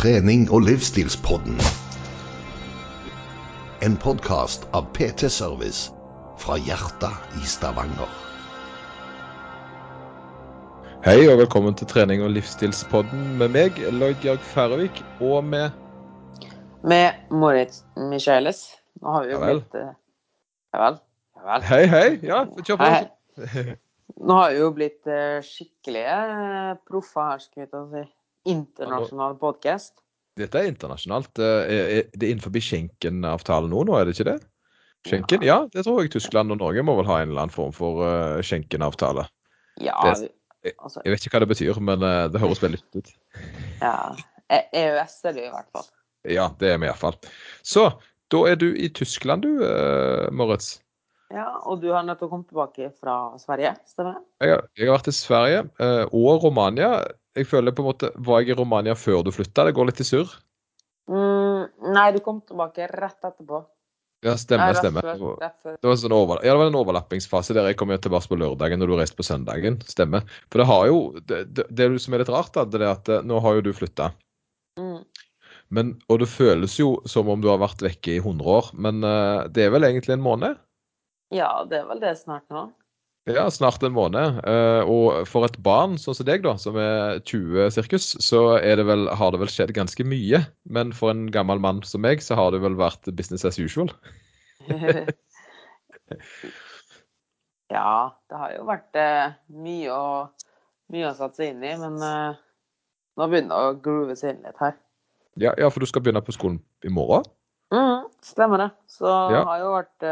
Trening og livsstilspodden. En podkast av PT Service fra hjertet i Stavanger. Hei og velkommen til trening og livsstilspodden med meg, Lloyd Jørg Færøvik, og med Med Moritz Michaelis. Nå har vi jo blitt eh, Ja vel. Ja vel. Hei, hei! Ja, kjør på. Hei, hei. Nå har vi jo blitt eh, skikkelige eh, proffer her, skal vi ta og si. Internasjonal podkast. Dette er internasjonalt. Eh, Det er innenfor Schenken-avtalen nå, nå, er det ikke det? Schenken? Ja, det tror jeg Tyskland og Norge må vel ha en eller annen form for eh, Schenken-avtale. Ja, Det- altså Jeg vet ikke hva det betyr, men eh, det høres veldig ut. ja. E- EØS er det i hvert fall. Ja, det er vi iallfall. Så da er du i Tyskland du, Moritz. Ja, og du har nødt til å komme tilbake fra Sverige, stemmer det? Jeg jeg har vært i Sverige eh, og Romania. Jeg føler på en måte, Var jeg i Romania før du flytta? Det går litt i surr. Mm, nei, du kom tilbake rett etterpå. Ja, stemmer, Nei, stemmer. før- før. Det var, sånn over, ja, det var en overlappingsfase der jeg kom tilbake på lørdagen når du reiste på søndagen. Stemmer. For det har jo Det, det, det som er litt rart, da, det er at eh, nå har jo du flytta. Mm. Men, og det føles jo som om du har vært vekke i 100 år, men eh, det er vel egentlig en måned? Ja, det er vel det snart nå. Ja, snart en måned. Eh, og for et barn sånn som deg, da, som er 20 sirkus, så det vel, har det vel skjedd ganske mye. Men for en gammel mann som meg, så har det vel vært business as usual. ja, det har jo vært eh, mye, å, mye å satse inn i, men eh, nå begynner det å groove seg inn litt her. Ja, ja, for du skal begynne på skolen i morgen? Mm, stemmer det. Så Ja. det har jo vært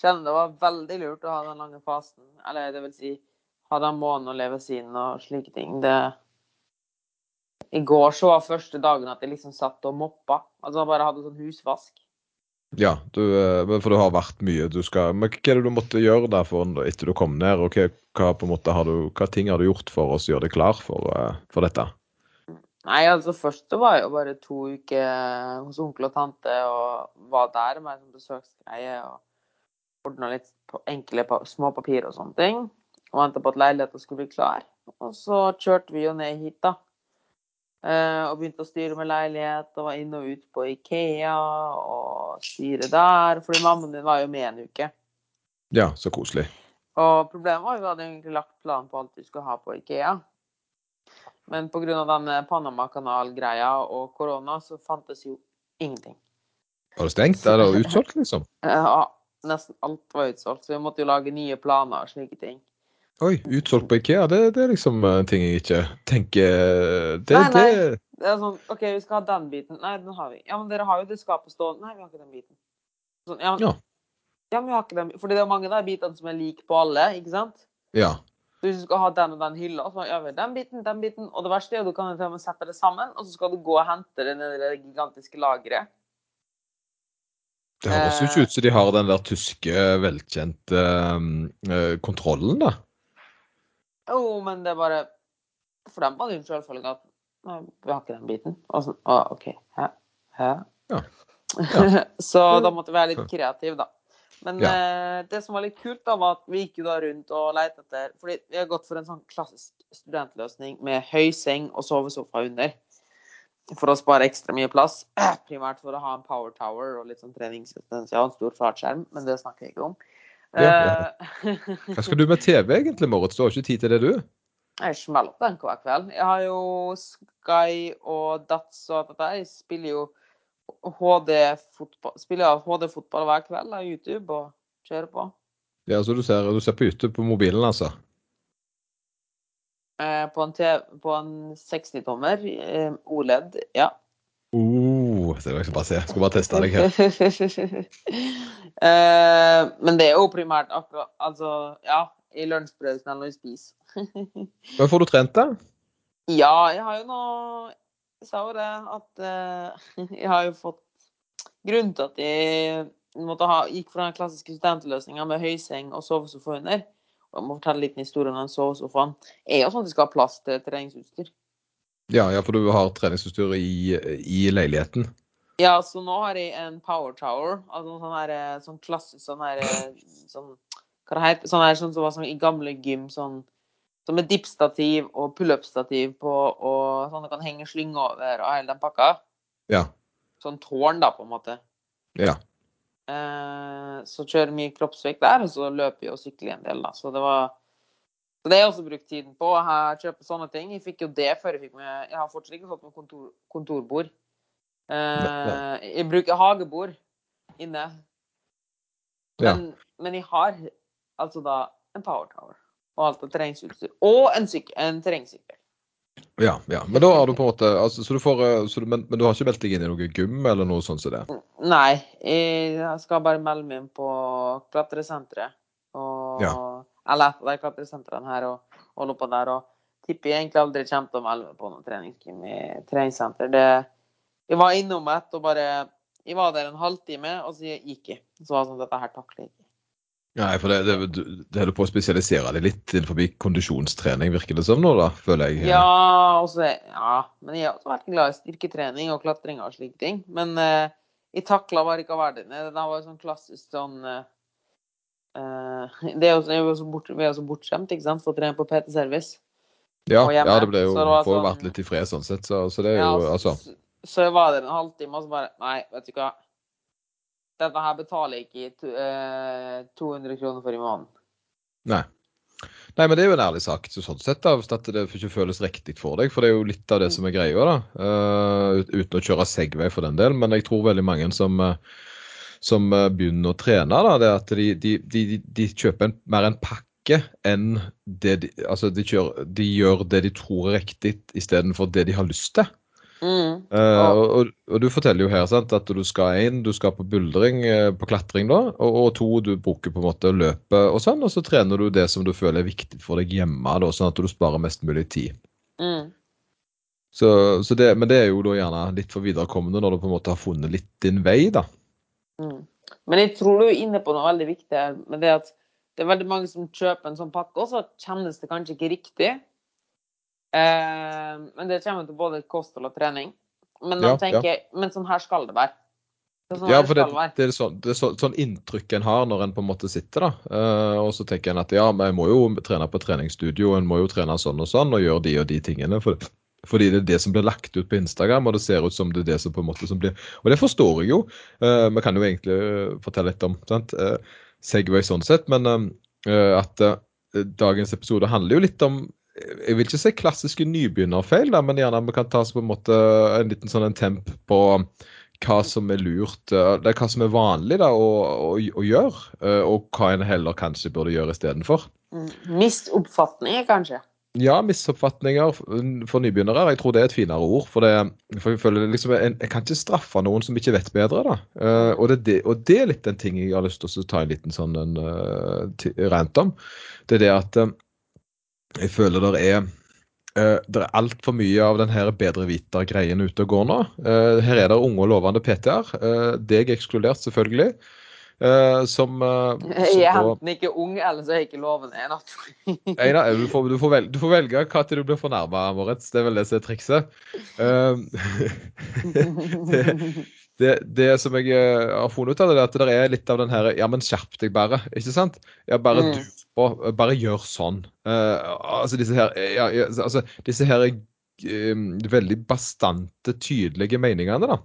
Kjenner det var veldig lurt å ha den lange fasen. Eller det vil si ha den måneden å leve sin og slike ting. Det I går så var første dagen at jeg liksom satt og moppa. Altså bare hadde sånn husvask. Ja, du, eh, for det har vært mye du skal Men hva er det du måtte gjøre der for, etter du kom ned, og hva, hva, måte har du, hva ting har du gjort for oss å gjøre deg klar for, eh, for dette? Nei, altså først så var jeg jo bare to uker hos onkel og tante og var der med en sånn besøksgreie og ordna litt på enkle små papir og sånne ting. Og venta på at leiligheten skulle bli klar. Og så kjørte vi jo ned hit, da. Eh, og begynte å styre med leilighet og var inne og ut på Ikea og styre der. Fordi mammaen din var jo med en uke. Ja, så koselig. Og problemet var jo at vi hadde egentlig lagt plan på alt vi skulle ha på Ikea. Men pga. den Panama-kanal-greia og korona, så fantes jo ingenting. Var det stengt? Er det utsolgt, liksom? Ja, nesten alt var utsolgt, så vi måtte jo lage nye planer og slike ting. Oi, utsolgt på Ikea, det, det er liksom en ting jeg ikke tenker Det, Nei, nei. det Det er sånn OK, vi skal ha den biten. Nei, den har vi. Ja, men dere har jo det skapet stående. Nei, vi har ikke den biten. Sånn, ja, men, Ja. ja. men vi har ikke den Fordi det er mange av de bitene som er like på alle, ikke sant? Ja. Så hvis du skal ha den og den hylla, så gjør vi den biten, den biten. Og det verste er jo du kan sette det sammen, og så skal du gå og hente det nede i det gigantiske lageret. Det høres jo ikke ut som de har den der tyske, velkjente uh, kontrollen, da. Jo, men det er bare For dem var det jo selvfølgelig selvfølge at vi har ikke den biten. Og sånn, å, OK. Hæ? Hæ? Ja. så da måtte vi være litt kreative, da. Men Ja. eh, det som var litt kult, da, var at vi gikk jo da rundt og lette etter Fordi vi har gått for en sånn klassisk studentløsning med høy seng og sovesofa under. For å spare ekstra mye plass. Primært for å ha en power tower og litt sånn treningsresistens. En stor flatskjerm, men det snakker jeg ikke om. Ja, ja. Eh, Hva skal du med TV, egentlig, Moritz? Du har ikke tid til det, du? Jeg smeller opp den hver kveld. Jeg har jo Sky og Dats og alt dette. Jeg spiller jo HD-fotball Spiller HD-fotball hver kveld av YouTube og kjører på. Ja, så du ser, du ser på YouTube på mobilen, altså? Eh, på en, en 60-tommer. Eh, OLED, ja. Uh, vil jeg bare se. Skal bare teste deg her. eh, men det er jo primært akkurat Altså, ja, i lunsjpausen eller når vi spiser. Men får du trent, det? Ja, jeg har jo nå Jeg sa jo det at uh, jeg har jo fått Grunnen til at jeg måtte ha, gikk for den klassiske studentløsninga med høyseng og sovesofa under, jeg må fortelle litt historie om den sovesofaen, er jo sånn at vi skal ha plass til treningsutstyr. Ja, ja, for du har treningsutstyr i, i leiligheten. Ja, så nå har jeg en power tower, altså sånn her, sånn klassisk sånn her sånn, Hva det heter Sånn her sånn som var sånn i gamle gym, sånn som med dippstativ og pullup-stativ på, og sånn det kan henge slynge over og hele den pakka. Ja. Sånn tårn, da, på en måte. Ja. Eh, så kjører mye kroppsvekt der, og så løper jeg og sykler en del, da. Så det var så det har jeg også brukt tiden på. Her kjøpe sånne ting. Jeg fikk jo det før jeg fikk med Jeg har fortsatt ikke fått med kontor, kontorbord. Eh, jeg bruker hagebord inne. Ja. Men, men jeg har altså da en power tower og alt av terrengsutstyr. Og en, syk en terrengsykkel. Ja, ja. Men da har du på en måte altså, så du får, eh, så du, men, men du har ikke meldt deg inn i noe gym eller noe sånt som det? Nei, jeg skal bare melde meg inn på klatresenteret. Og, Ja. Eller et av de klatresentrene her og holde på der. Og tipper jeg egentlig aldri kommer til å melde meg på noe treningsgym i treningssenter. Det, jeg var innom et og bare Jeg var der en halvtime, og så gikk jeg. Så var det sånn dette her takler jeg. Nei, for det, det, det holder på å spesialisere deg litt innenfor kondisjonstrening, virker det som nå, da, føler jeg. Ja, også, ja, men jeg har også vært glad i styrketrening og klatring og slike ting. Men eh, jeg takla bare ikke nede. Det var jo sånn klassisk sånn eh, eh, det er jo, er jo så bort, Vi er jo så bortskjemt ikke sant, for å trene på PT Service. Ja, ja, det ble jo, så det får jo sånn- vært litt i fred sånn sett, så, så det er Ja, jo altså så, så var der en halvtime, og så bare Nei, vet du hva. Dette her betaler jeg ikke to, eh, 200 kroner for i måneden. Nei. Nei, men det er jo en ærlig sak så sånn sett, da, hvis det ikke føles riktig for deg. For det er jo litt av det som er greia, da. Uh, uten å kjøre Segway for den del. Men jeg tror veldig mange som, eh, som begynner å trene, da, det er at de, de, de, de kjøper en, mer en pakke enn det de Altså, de, kjører, de gjør det de tror er riktig, istedenfor det de har lyst til. Mm. Eh, Ja. og, og, og du forteller jo her sant, at du skal inn, du skal på buldring, eh, på klatring da, og, og to, du bruker på en måte løpet og sånn, og så trener du det som du føler er viktig for deg hjemme, da, sånn at du sparer mest mulig tid. Mm. Så, så det, men det er jo da gjerne litt for viderekommende når du på en måte har funnet litt din vei, da. Mm. Men jeg tror du er inne på noe veldig viktig her. med det at det er veldig mange som kjøper en sånn pakke, og så kjennes det kanskje ikke riktig. Eh, men det kommer til både kosthold og trening. Men, Ja, tenker, ja. men sånn her skal det være. Sånn Ja, for det, det er sånn, det er så, sånn inntrykk en har når en på en måte sitter, da. Eh, og så tenker en at ja, men jeg må jo trene på treningsstudio, en må jo trene sånn og sånn, og gjøre de og de tingene. For, fordi det er det som blir lagt ut på Instagram, og det ser ut som det er det som på en måte som blir Og det forstår jeg jo. Eh, Vi kan jo egentlig eh, fortelle litt om sant? Eh, Segway sånn sett, men eh, at dagens episode handler jo litt om jeg vil ikke si klassiske nybegynnerfeil, da, men gjerne vi kan ta oss på en måte en liten sånn en temp på hva som er lurt, eh, det er hva som er vanlig da, å, å, å gjøre, eh, og hva en heller kanskje burde gjøre istedenfor. Mm. Misoppfatninger, kanskje. Ja, misoppfatninger for nybegynnere. Jeg tror det er et finere ord. For, det, for jeg føler liksom, jeg, jeg kan ikke straffe noen som ikke vet bedre. da. Eh, og, det, og det er litt den ting jeg har lyst til å ta en liten sånn en, eh, rant om. Det er det at eh, jeg føler det er uh, det er altfor mye av den bedre vita-greien ute og går nå. Uh, her er det unge og lovende PT-er, uh, deg ekskludert selvfølgelig, eh, som, uh, som Jeg er enten ikke ung, eller så er jeg ikke lovende. En av. Du, får, du, får velge, du får velge hva til du blir fornærma, Moritz. Det er vel det som er trikset. Uh, det, det, det som jeg eh, har funnet ut av, det er at det er litt av den her Ja, men skjerp deg bare. Ikke sant? Ja, bare Mm. du på. Bare gjør sånn. Eh, altså disse her ja, ja, altså, disse her eh, veldig bastante, tydelige meningene, da.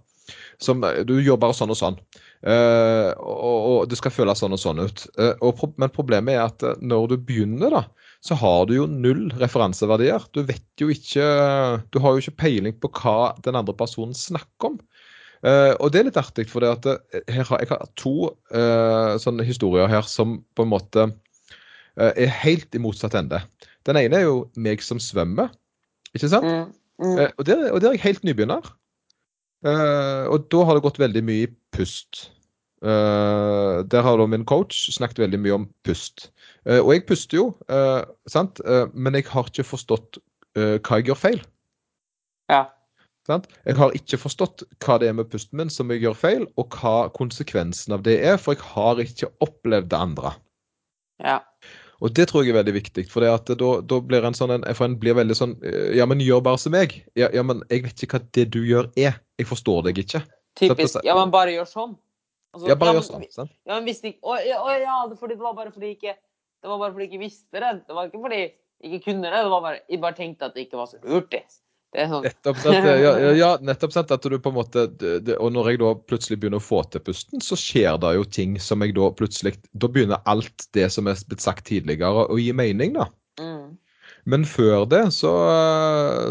Som eh, Du gjør bare sånn og sånn. Eh, og, og det skal føles sånn og sånn ut. Uh, og, men problemet er at eh, når du begynner, da, så har du jo null referanseverdier. Du vet jo ikke Du har jo ikke peiling på hva den andre personen snakker om. Uh, og det er litt artig, for det at her har, jeg har to sånne historier her som på en måte er helt i motsatt ende. Den ene er jo meg som svømmer, ikke sant? Mm. Mm. Og, der, og der er jeg helt nybegynner. Uh, og da har det gått veldig mye i pust. Eh, der har da min coach snakket veldig mye om pust. Uh, og jeg puster jo, uh, sant? Men jeg har ikke forstått hva jeg gjør feil. Ja. Sant? Jeg har ikke forstått hva det er med pusten min som jeg gjør feil, og hva konsekvensen av det er, for jeg har ikke opplevd det andre. ja. Og det tror jeg er veldig viktig, for det at da, da blir en sånn en, for en blir veldig sånn Ja, men gjør bare som meg. Ja, ja, men jeg vet ikke hva det du gjør er. Jeg forstår deg ikke. Typisk. Ja, men bare gjør sånn. Altså, Ja, bare ja, men- sant? Ja, men visste ikke å, ja, det, fordi det var bare fordi jeg ikke Det var bare fordi jeg ikke visste det. Det var ikke fordi jeg ikke kunne det. det var bare, jeg bare tenkte at det ikke var så hurtig. Det sånn Nettopp sant, ja, ja, nettopp sant at du på en måte det, Og når jeg da plutselig begynner å få til pusten, så skjer det jo ting som jeg da plutselig Da begynner alt det som er blitt sagt tidligere, å gi mening, da. mm, Men før det så,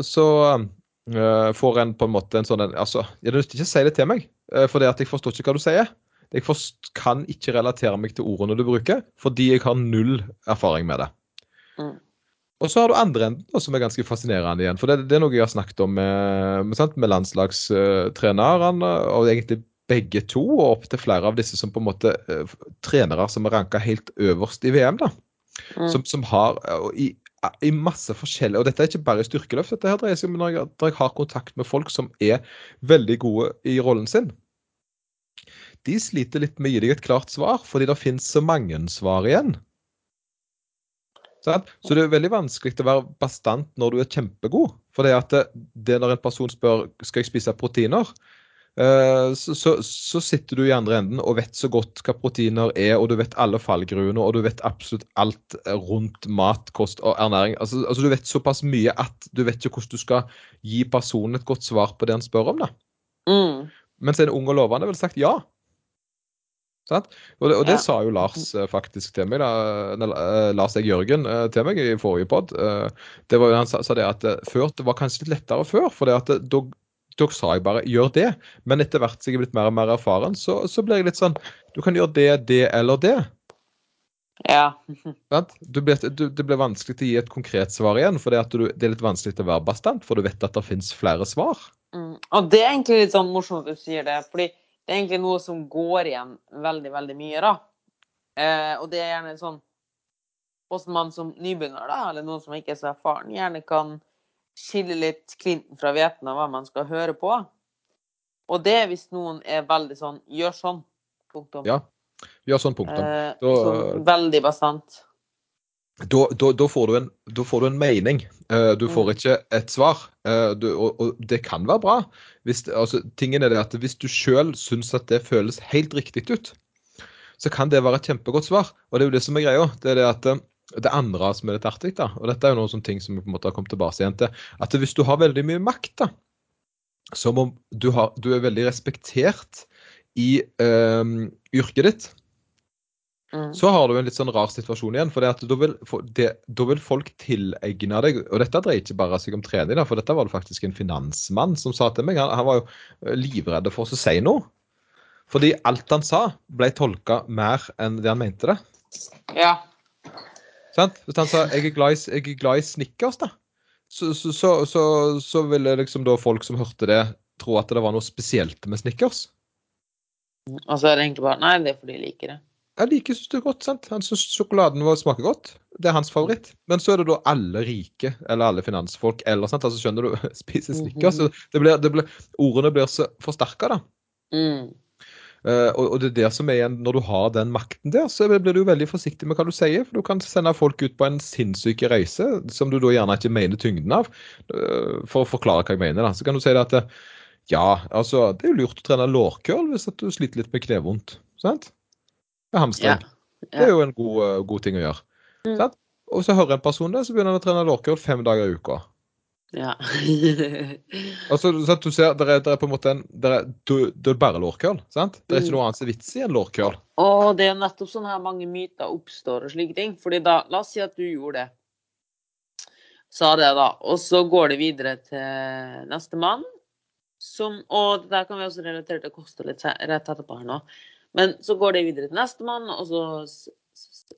så uh, får en på en måte en sånn en, altså, Jeg nytter ikke å si det til meg, uh, for det at jeg forstår ikke hva du sier. Jeg forst, kan ikke relatere meg til ordene du bruker, fordi jeg har null erfaring med det. mm. Og så har du andre enden, som er ganske fascinerende igjen. For det, det er noe jeg har snakket om med, med, med landslagstrenerne, og egentlig begge to, og opptil flere av disse som på en måte eh, trenere som er ranka helt øverst i VM. da. Mm. Som, som har i, i masse forskjellige Og dette er ikke bare i styrkeløft. Dette her dreier seg om når jeg, når jeg har kontakt med folk som er veldig gode i rollen sin. De sliter litt med å gi deg et klart svar, fordi det finnes så mange svar igjen. Så det er veldig vanskelig å være bastant når du er kjempegod. For det at det, når en person spør skal jeg spise proteiner, eh, så, så, så sitter du i andre enden og vet så godt hva proteiner er, og du vet alle fallgruene, og du vet absolutt alt rundt mat, kost og ernæring. Altså, altså Du vet såpass mye at du vet ikke hvordan du skal gi personen et godt svar på det han spør om. da. Mm. Mens en ung og lovende ville sagt ja. Og det, og det Ja. sa jo Lars eh, faktisk til meg, da, eh, Lars Egg Jørgen eh, til meg i forrige pod. Det var jo Han sa, sa det at før, det var kanskje litt lettere før, for det at da, da sa jeg bare gjør det. Men etter hvert som jeg er blitt mer og mer erfaren, så, så blir jeg litt sånn Du kan gjøre det, det eller det. Ja. Du blir, du, det blir vanskelig til å gi et konkret svar igjen, for det, du, det er litt vanskelig til å være bastant, for du vet at det finnes flere svar. Mm. Og det er egentlig litt sånn morsomt at du sier det, fordi det er egentlig noe som går igjen veldig, veldig mye, da. Eh, og det er gjerne sånn hvordan man som nybegynner, da, eller noen som ikke er så erfaren, gjerne kan skille litt klinten fra hveten av hva man skal høre på. Og det er hvis noen er veldig sånn gjør sånn. Punktum. Ja. Gjør sånn, punktum. Eh, Da- sånn veldig bastant. Da, da, da, får du en, da får du en mening. Uh, du får Mm. ikke et svar. Uh, du, og, og det kan være bra. Hvis, altså, tingen er det at hvis du sjøl syns at det føles helt riktig ut, så kan det være et kjempegodt svar. Og det er jo det som er greia. Det er det at eh, det andre som er litt artig, da, og dette er jo noen sånne ting som vi på en måte har kommet tilbake igjen til, at hvis du har veldig mye makt, da, som om du, har, du er veldig respektert i uh, yrket ditt, Mm. så har du en litt sånn rar situasjon igjen. For det at da vil, for det, da vil folk tilegne deg Og dette dreier ikke bare seg om trening, for dette var det faktisk en finansmann som sa til meg. Han, han var jo livredd for å si noe. Fordi alt han sa, ble tolka mer enn det han mente det. Ja. Sant? Hvis han sa 'jeg er glad i, jeg er glad i Snickers', da, så, så, så, så, så ville liksom da folk som hørte det, tro at det var noe spesielt med Snickers. Og så er det egentlig bare Nei, det er fordi jeg liker det. Jeg liker det er godt, sant? Han syns sjokoladen vår smaker godt. Det er hans favoritt. Men så er det da alle rike, eller alle finansfolk, eller sant, altså skjønner du, spiser Snickers. så Det blir, det blir, ordene blir så forsterka, da. Mm. Uh, og, og det er det som er igjen, når du har den makten der, så blir du veldig forsiktig med hva du sier. For du kan sende folk ut på en sinnssyk reise, som du da gjerne ikke mener tyngden av. Uh, for å forklare hva jeg mener, da. Så kan du si det at ja, altså, det er jo lurt å trene lårkøl hvis at du sliter litt med knevondt. Sant? Hamstring. Ja. Det er jo en god, eh, god ting å gjøre. Mm. Sant? Og så hører en person det, så begynner han å trene lårkurl fem dager i uka. Ja. Altså, så du ser, det er, der er på en måte en, der er, du, det er bare lårkøl. sant? Det er Mm. ikke noe annet som er vits i enn lårkøl. Og det er nettopp sånn her mange myter oppstår og slike ting. Fordi da, la oss si at du gjorde det. Sa det, da. Og så går det videre til nestemann. Som, og det der kan vi også relatere til kost litt rett etterpå her nå. Men så går det videre til nestemann, og så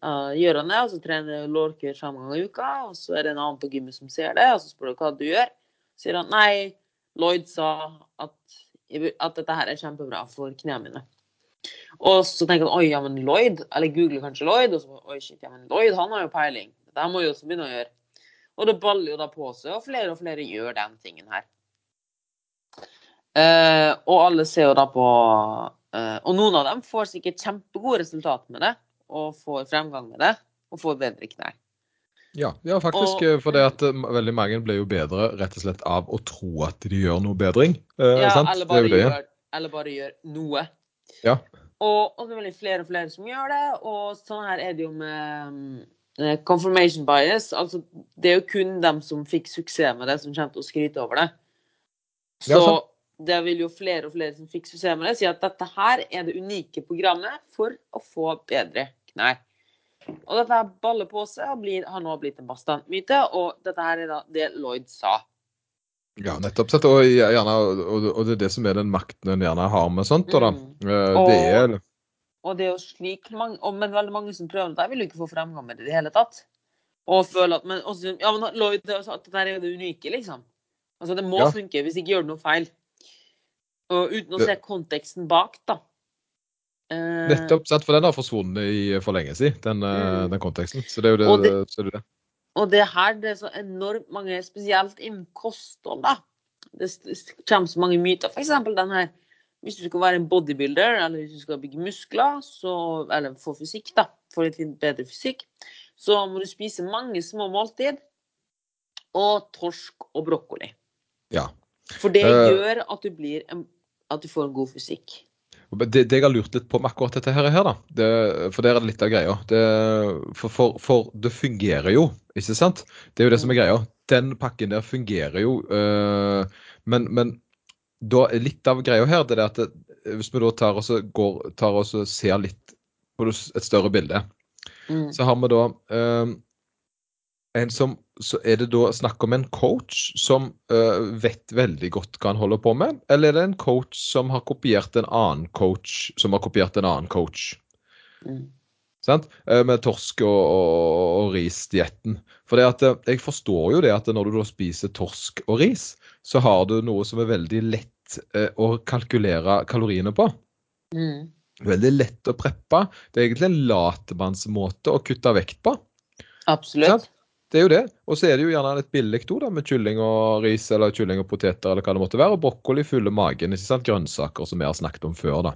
uh, gjør han det. Og så trener lårkur fem ganger i uka, og så er det en annen på gymmet som ser det, og så spør du hva du gjør. sier han nei, Lloyd sa at, at dette her er kjempebra for knærne mine. Og så tenker han oi, ja, men Lloyd, eller googler kanskje Lloyd, og så oi, shit, ja, men Lloyd han har jo peiling. Dette må jeg også begynne å gjøre. Og det baller jo da på seg, og flere og flere gjør den tingen her. Eh, og alle ser jo da på Og noen av dem får sikkert kjempegode resultat med det, og får fremgang med det, og får bedre knær. Ja, ja faktisk. Og- eh, for det at eh, veldig mange blir jo bedre rett og slett av å tro at de gjør noe bedring. Eh, Ja, sant? eller Det er bare, jo det. gjør, eller bare gjør noe. Ja. Og, og det er veldig flere og flere som gjør det, og sånn her er det jo med, eh, confirmation bias, altså det er jo kun dem som fikk suksess med det, som kommer til å skryte over det. Så Ja. Det vil jo flere og flere som fikk suksess med det, si at dette her er det unike programmet for å få bedre knær. Og dette her og blir, har nå blitt en bastantmyte, og dette her er da det Lloyd sa. Ja, nettopp. Sett, Og, gjerne, og, og det er det som er den makten en gjerne har med sånt. Da, da. Mm. Eh, Og- Det er Og det er jo slik mange, og, Men veldig mange som prøver det, vil jo ikke få fremgang med det i det hele tatt. Og føler at men også, Ja, men Lloyd jo sånn at dette er jo det unike, liksom. Altså, det må Ja. funke, hvis ikke gjør du noe feil. Og uten å se konteksten bak, da. Uh, nettopp, sant, for den har forsvunnet i, for lenge siden, den, eh, Mm. den konteksten. Så det er jo det. Og det- så det, det. Og det her, det er så enormt mange, spesielt innen kosthold, da. Det kommer så mange myter. Eksempel den her Hvis du skal være en bodybuilder, eller hvis du skal bygge muskler, så, eller få fysikk, da, få litt bedre fysikk, så må du spise mange små måltid og torsk og brokkoli. Ja. For det Eh. gjør at du, blir en, at du får en god fysikk. Det, det jeg har lurt litt på med akkurat dette her, da, det, for der er det litt av greia. Det, for, for, for det fungerer jo, ikke sant? Det er jo det som er greia. Den pakken der fungerer jo. øh, men, men da er litt av greia her det er at det, hvis vi da tar og går, tar og ser litt på et større bilde, Mm. så har vi da øh, en som Så er det da snakk om en coach som uh, vet veldig godt hva han holder på med, eller er det en coach som har kopiert en annen coach som har kopiert en annen coach? Mm. Sant? Uh, Med torsk og, og, og risdietten. For det at eh, jeg forstår jo det at når du da spiser torsk og ris, så har du noe som er veldig lett uh, å kalkulere kaloriene på. Mm. Veldig lett å preppe. Det er egentlig en latmannsmåte å kutte vekt på. Absolutt. Sant? Det er jo det. Og så er det jo gjerne litt billig òg, med kylling og ris eller kylling og poteter eller hva det måtte være. Og brokkoli fyller magen. ikke sant? Grønnsaker, som vi har snakket om før. da.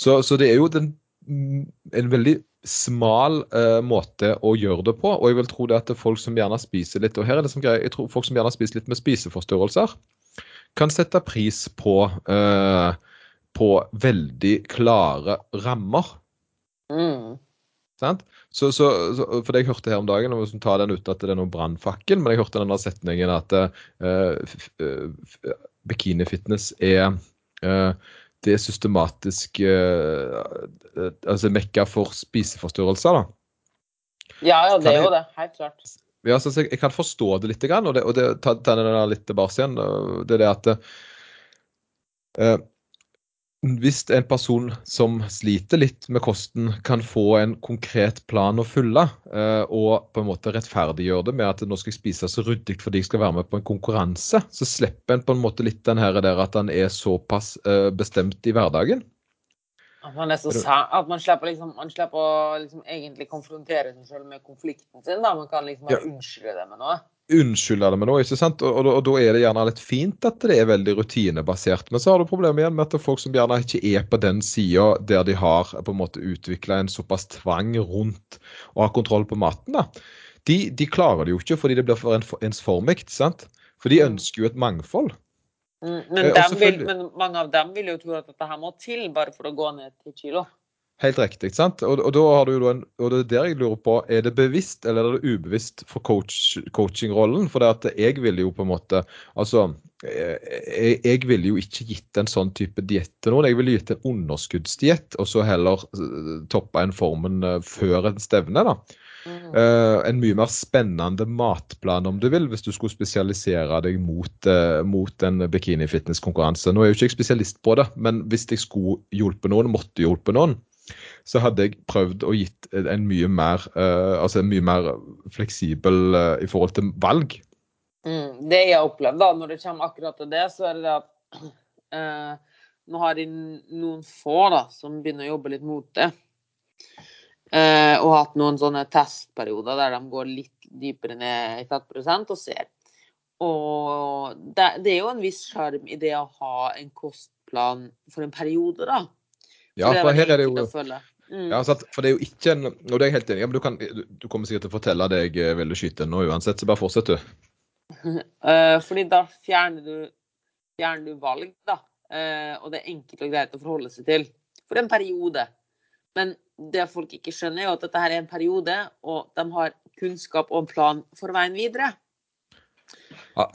Så, så det er jo den, en veldig smal eh, måte å gjøre det på. Og jeg vil tro det at det er folk som gjerne spiser litt og her er det som greier, jeg tror folk som gjerne spiser litt med spiseforstyrrelser, kan sette pris på, eh, på veldig klare rammer. Mm. Så, så, så, for det jeg hørte her om dagen, og ta tar den uten at det er noen brannfakkel, men jeg hørte den der setningen at uh, f- f- bikinifitness er uh, det er systematisk eh, eh, altså mekka for spiseforstyrrelser. da. Ja, ja, det er jo det. Helt klart. Ja, så jeg, jeg kan forstå det litt, og det, og det ta, ta den der litt tilbake igjen. Det er det at eh, hvis en person som sliter litt med kosten, kan få en konkret plan å følge, eh, og på en måte rettferdiggjøre det med at nå skal jeg spise så ryddig fordi jeg skal være med på en konkurranse, så slipper en på en måte litt den her der at han er såpass eh, bestemt i hverdagen. At man, så at man slipper, liksom, man slipper å liksom egentlig konfrontere seg selv med konflikten sin. Da. Man kan liksom bare unnskylde det med noe. Unnskylde det med noe, ikke sant? Og, og, og da er det gjerne litt fint at det er veldig rutinebasert. Men så har du problemet igjen med at det er folk som gjerne ikke er på den sida der de har på en måte utvikla en såpass tvang rundt å ha kontroll på maten. da. De, de klarer det jo ikke fordi det blir for en- ensformig, sant? For de Mm. ønsker jo et mangfold. Mm, Men, Eh, vil, men mange av dem vil jo tro at dette her må til bare for å gå ned til kilo. Helt riktig. sant? Og, og da har du en, og det er der jeg lurer på, er det bevisst eller er det ubevisst for coach, coachingrollen? For det at jeg ville jo på en måte Altså, jeg, jeg ville jo ikke gitt en sånn type diett til noen. Jeg ville gitt en underskuddsdiett, og så heller eh, toppa en formen eh, før en stevne. da. Mm. Uh, en mye mer spennende matplan, om du vil, hvis du skulle spesialisere deg mot, uh, mot en bikini-fitness-konkurranse. Nå er jo ikke jeg spesialist på det, men hvis jeg skulle hjulpet noen, måtte hjulpet noen, så hadde jeg prøvd å gitt en mye mer, uh, altså mye mer fleksibel uh, i forhold til valg. Mm, det jeg har opplevd da, når det kommer akkurat til det, så er det at uh, nå har de noen få da, som begynner å jobbe litt mot det. Og hatt noen sånne testperioder der de går litt dypere ned i fettprosent og ser. Og det, det er jo en viss sjarm i det å ha en kostplan for en periode, da. Ja, for her er det jo. Mm. ja, sant? For det er jo ikke en Og det er jeg helt enig i. men du, kan, du, du kommer sikkert til å fortelle det jeg eh, ville skyte nå uansett, så bare fortsett, du. Eh, fordi da fjerner du, fjerner du valg, da. Eh, og det er enkelt og greit å forholde seg til. For en periode. Men det folk ikke skjønner, er at dette her er en periode, og de har kunnskap og plan for veien videre.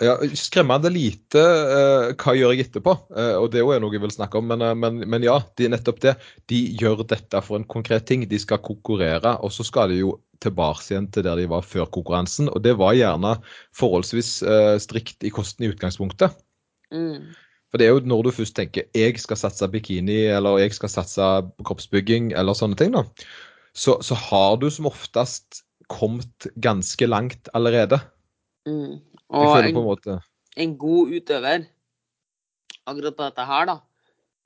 Ja, skremmende lite eh, hva gjør jeg etterpå, eh, og det er jo noe jeg vil snakke om. Men, eh, men, men ja, de, nettopp det. De gjør dette for en konkret ting. De skal konkurrere, og så skal de jo tilbake igjen til der de var før konkurransen. Og det var gjerne forholdsvis strikt i kosten i utgangspunktet. Mm. For det er jo når du først tenker jeg skal satse bikini, eller jeg skal satse kroppsbygging, eller sånne ting, da, så, så har du som oftest kommet ganske langt allerede. Mm. Jeg Og føler en, på en måte en god utøver akkurat på dette her, da,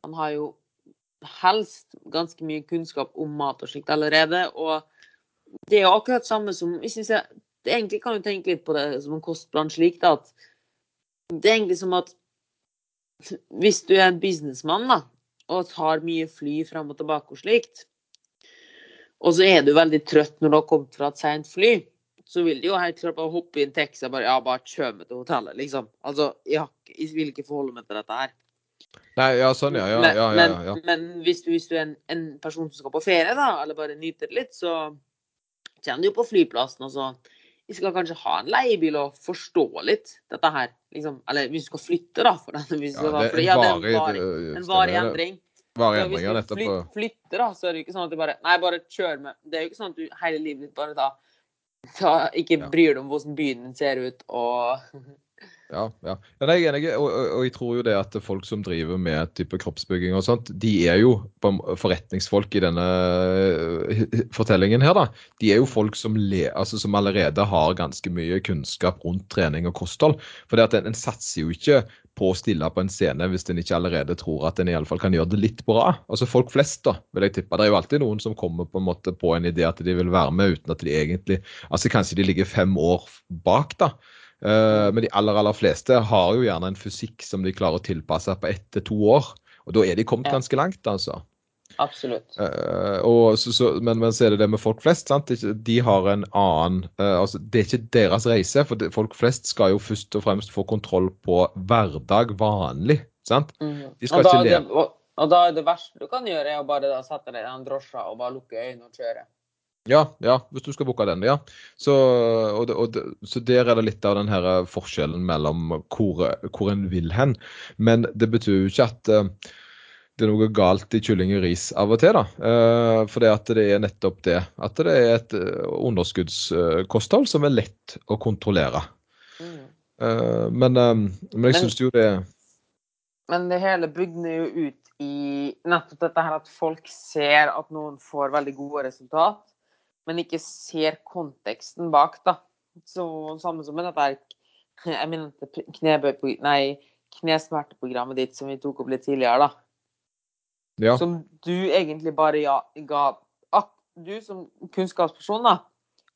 han har jo helst ganske mye kunnskap om mat og slikt allerede. Og det er jo akkurat samme som jeg synes jeg, det Egentlig kan du tenke litt på det som en kostplan slik, da, at det er egentlig som at hvis du er en businessmann da, og tar mye fly fram og tilbake og slikt, og så er du veldig trøtt når du har kommet fra et sent fly, så vil de jo helt klart bare hoppe i en taxi og bare ja, bare kjør meg til hotellet, liksom. Altså, jeg, jeg vil ikke forholde meg til dette her. Nei, ja, sånn, ja. ja, men, ja, ja, men, ja, ja. men hvis, du, hvis du er en, en person som skal på ferie, da, eller bare nyter det litt, så kommer du jo på flyplassen, og så vi skal kanskje ha en leiebil og forstå litt dette her. Liksom. Eller hvis du skal flytte, da. For den, hvis Ja, det er ja, det er en varig, endring. varig endring. Varig Så hvis du nettopp. flytter, da, så er det jo ikke sånn at du bare Nei, bare kjør med. Det er jo ikke sånn at du hele livet ditt bare da, da ikke bryr deg om hvordan byen ser ut, og Ja, ja. nei, jeg er enig, og, og, og jeg tror jo det at folk som driver med type kroppsbygging og sånt, de er jo forretningsfolk i denne eh, fortellingen her, da. De er jo folk som, le, altså, som allerede har ganske mye kunnskap rundt trening og kosthold. For det at en, en satser jo ikke på å stille på en scene hvis en ikke allerede tror at en i alle fall kan gjøre det litt bra. Altså folk flest, da, vil jeg tippe. Det er jo alltid noen som kommer på en måte på en idé at de vil være med uten at de egentlig Altså kanskje de ligger fem år bak, da. Eh, men de aller aller fleste har jo gjerne en fysikk som de klarer å tilpasse på ett til to år. Og da er de kommet ganske langt, altså. Absolutt. Uh, og så, så, men, men så er det det med folk flest. sant? De har en annen uh, altså Det er ikke deres reise. For det, folk flest skal jo først og fremst få kontroll på hverdag vanlig. sant? Mhm. De skal ikke leve. det, og, og da er det verste du kan gjøre, er å bare da sette deg i den drosja og bare lukke øynene og kjøre. Ja, ja, hvis du skal booke den, ja. Så, og og så der er det litt av den her eh, forskjellen mellom hvor, hvor en vil hen. Men det betyr jo ikke at det er noe galt i kylling og ris av og til, da. Uh, for det at det er nettopp det. At det er et eh, underskuddskosthold som er lett å kontrollere. Mm. Eh, men, eh, men jeg syns jo det Men det hele bygner jo ut i nettopp dette her at folk ser at noen får veldig gode resultat, men ikke ser konteksten bak, da. Så samme som med dette her jeg mener knebøy, nei, knesmerteprogrammet ditt som vi tok opp litt tidligere, da. Ja. Som du egentlig bare ja, ga Du som kunnskapsperson, da,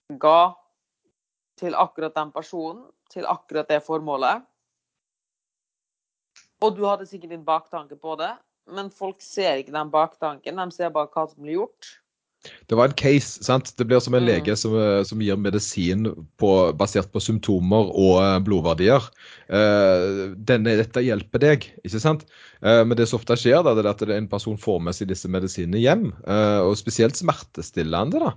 ga til akkurat den personen, til akkurat det formålet. Og du hadde sikkert din baktanke på det, men folk ser ikke den baktanken. De ser bare hva som blir gjort. Det var en case. sant? Det blir som en lege som, eh, som gir medisin på, basert på symptomer og eh, blodverdier. Eh, denne, dette hjelper deg, ikke sant? Eh, men det som ofte skjer, da, det er at en person får med seg disse medisinene hjem. eh, og spesielt smertestillende. da.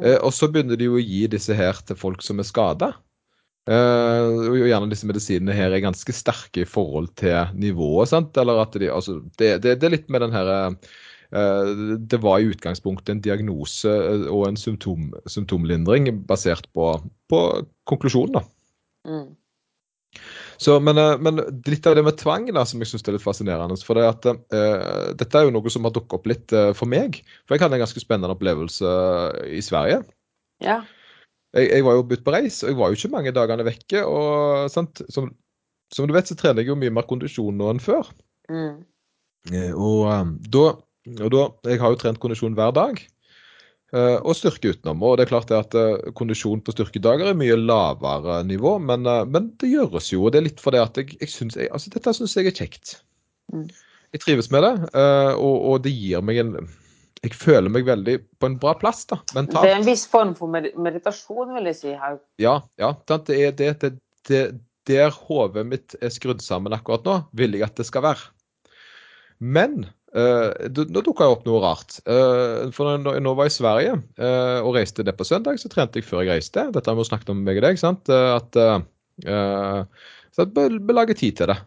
Eh, og så begynner de jo å gi disse her til folk som er skada. og gjerne disse medisinene her er ganske sterke i forhold til nivået. sant? Eller at de, altså, det, det, det er litt med den her eh, det var i utgangspunktet en diagnose eh, og en symptom, symptomlindring basert på, på konklusjonen. da. Mm. Så, men, eh, men litt av det med tvang da, som jeg syns er litt fascinerende. For det at, uh, dette er jo noe som har dukket opp litt uh, for meg. For jeg hadde en ganske spennende opplevelse i Sverige. Ja. Jeg, jeg var jo ute på reis, og jeg var jo ikke mange dagene vekke. og sant? Som, som du vet, så trener jeg jo mye mer kondisjon nå enn før. Mm. Uh, Og, eh, da, og da Jeg har jo trent kondisjon hver dag. eh, Og styrke utenom. Og det er klart det at eh, kondisjon på styrkedager er mye lavere nivå, men, eh, men det gjøres jo. Og det er litt fordi at jeg, jeg synes, jeg, altså dette syns jeg er kjekt. Mm. Jeg trives med det, og, og det gir meg en Jeg føler meg veldig på en bra plass, da, Det er en viss form for med meditasjon, vil jeg si her. Ja, ja. Det er det, det, det Der hodet mitt er skrudd sammen akkurat nå, vil jeg at det skal være. Men da, da dukka det opp noe rart. Uh, for når jeg nå var i Sverige uh, og reiste det på søndag, så trente jeg før jeg reiste. Dette har vi jo snakket om meg og deg, sant. At Så jeg bør bør lage tid til det.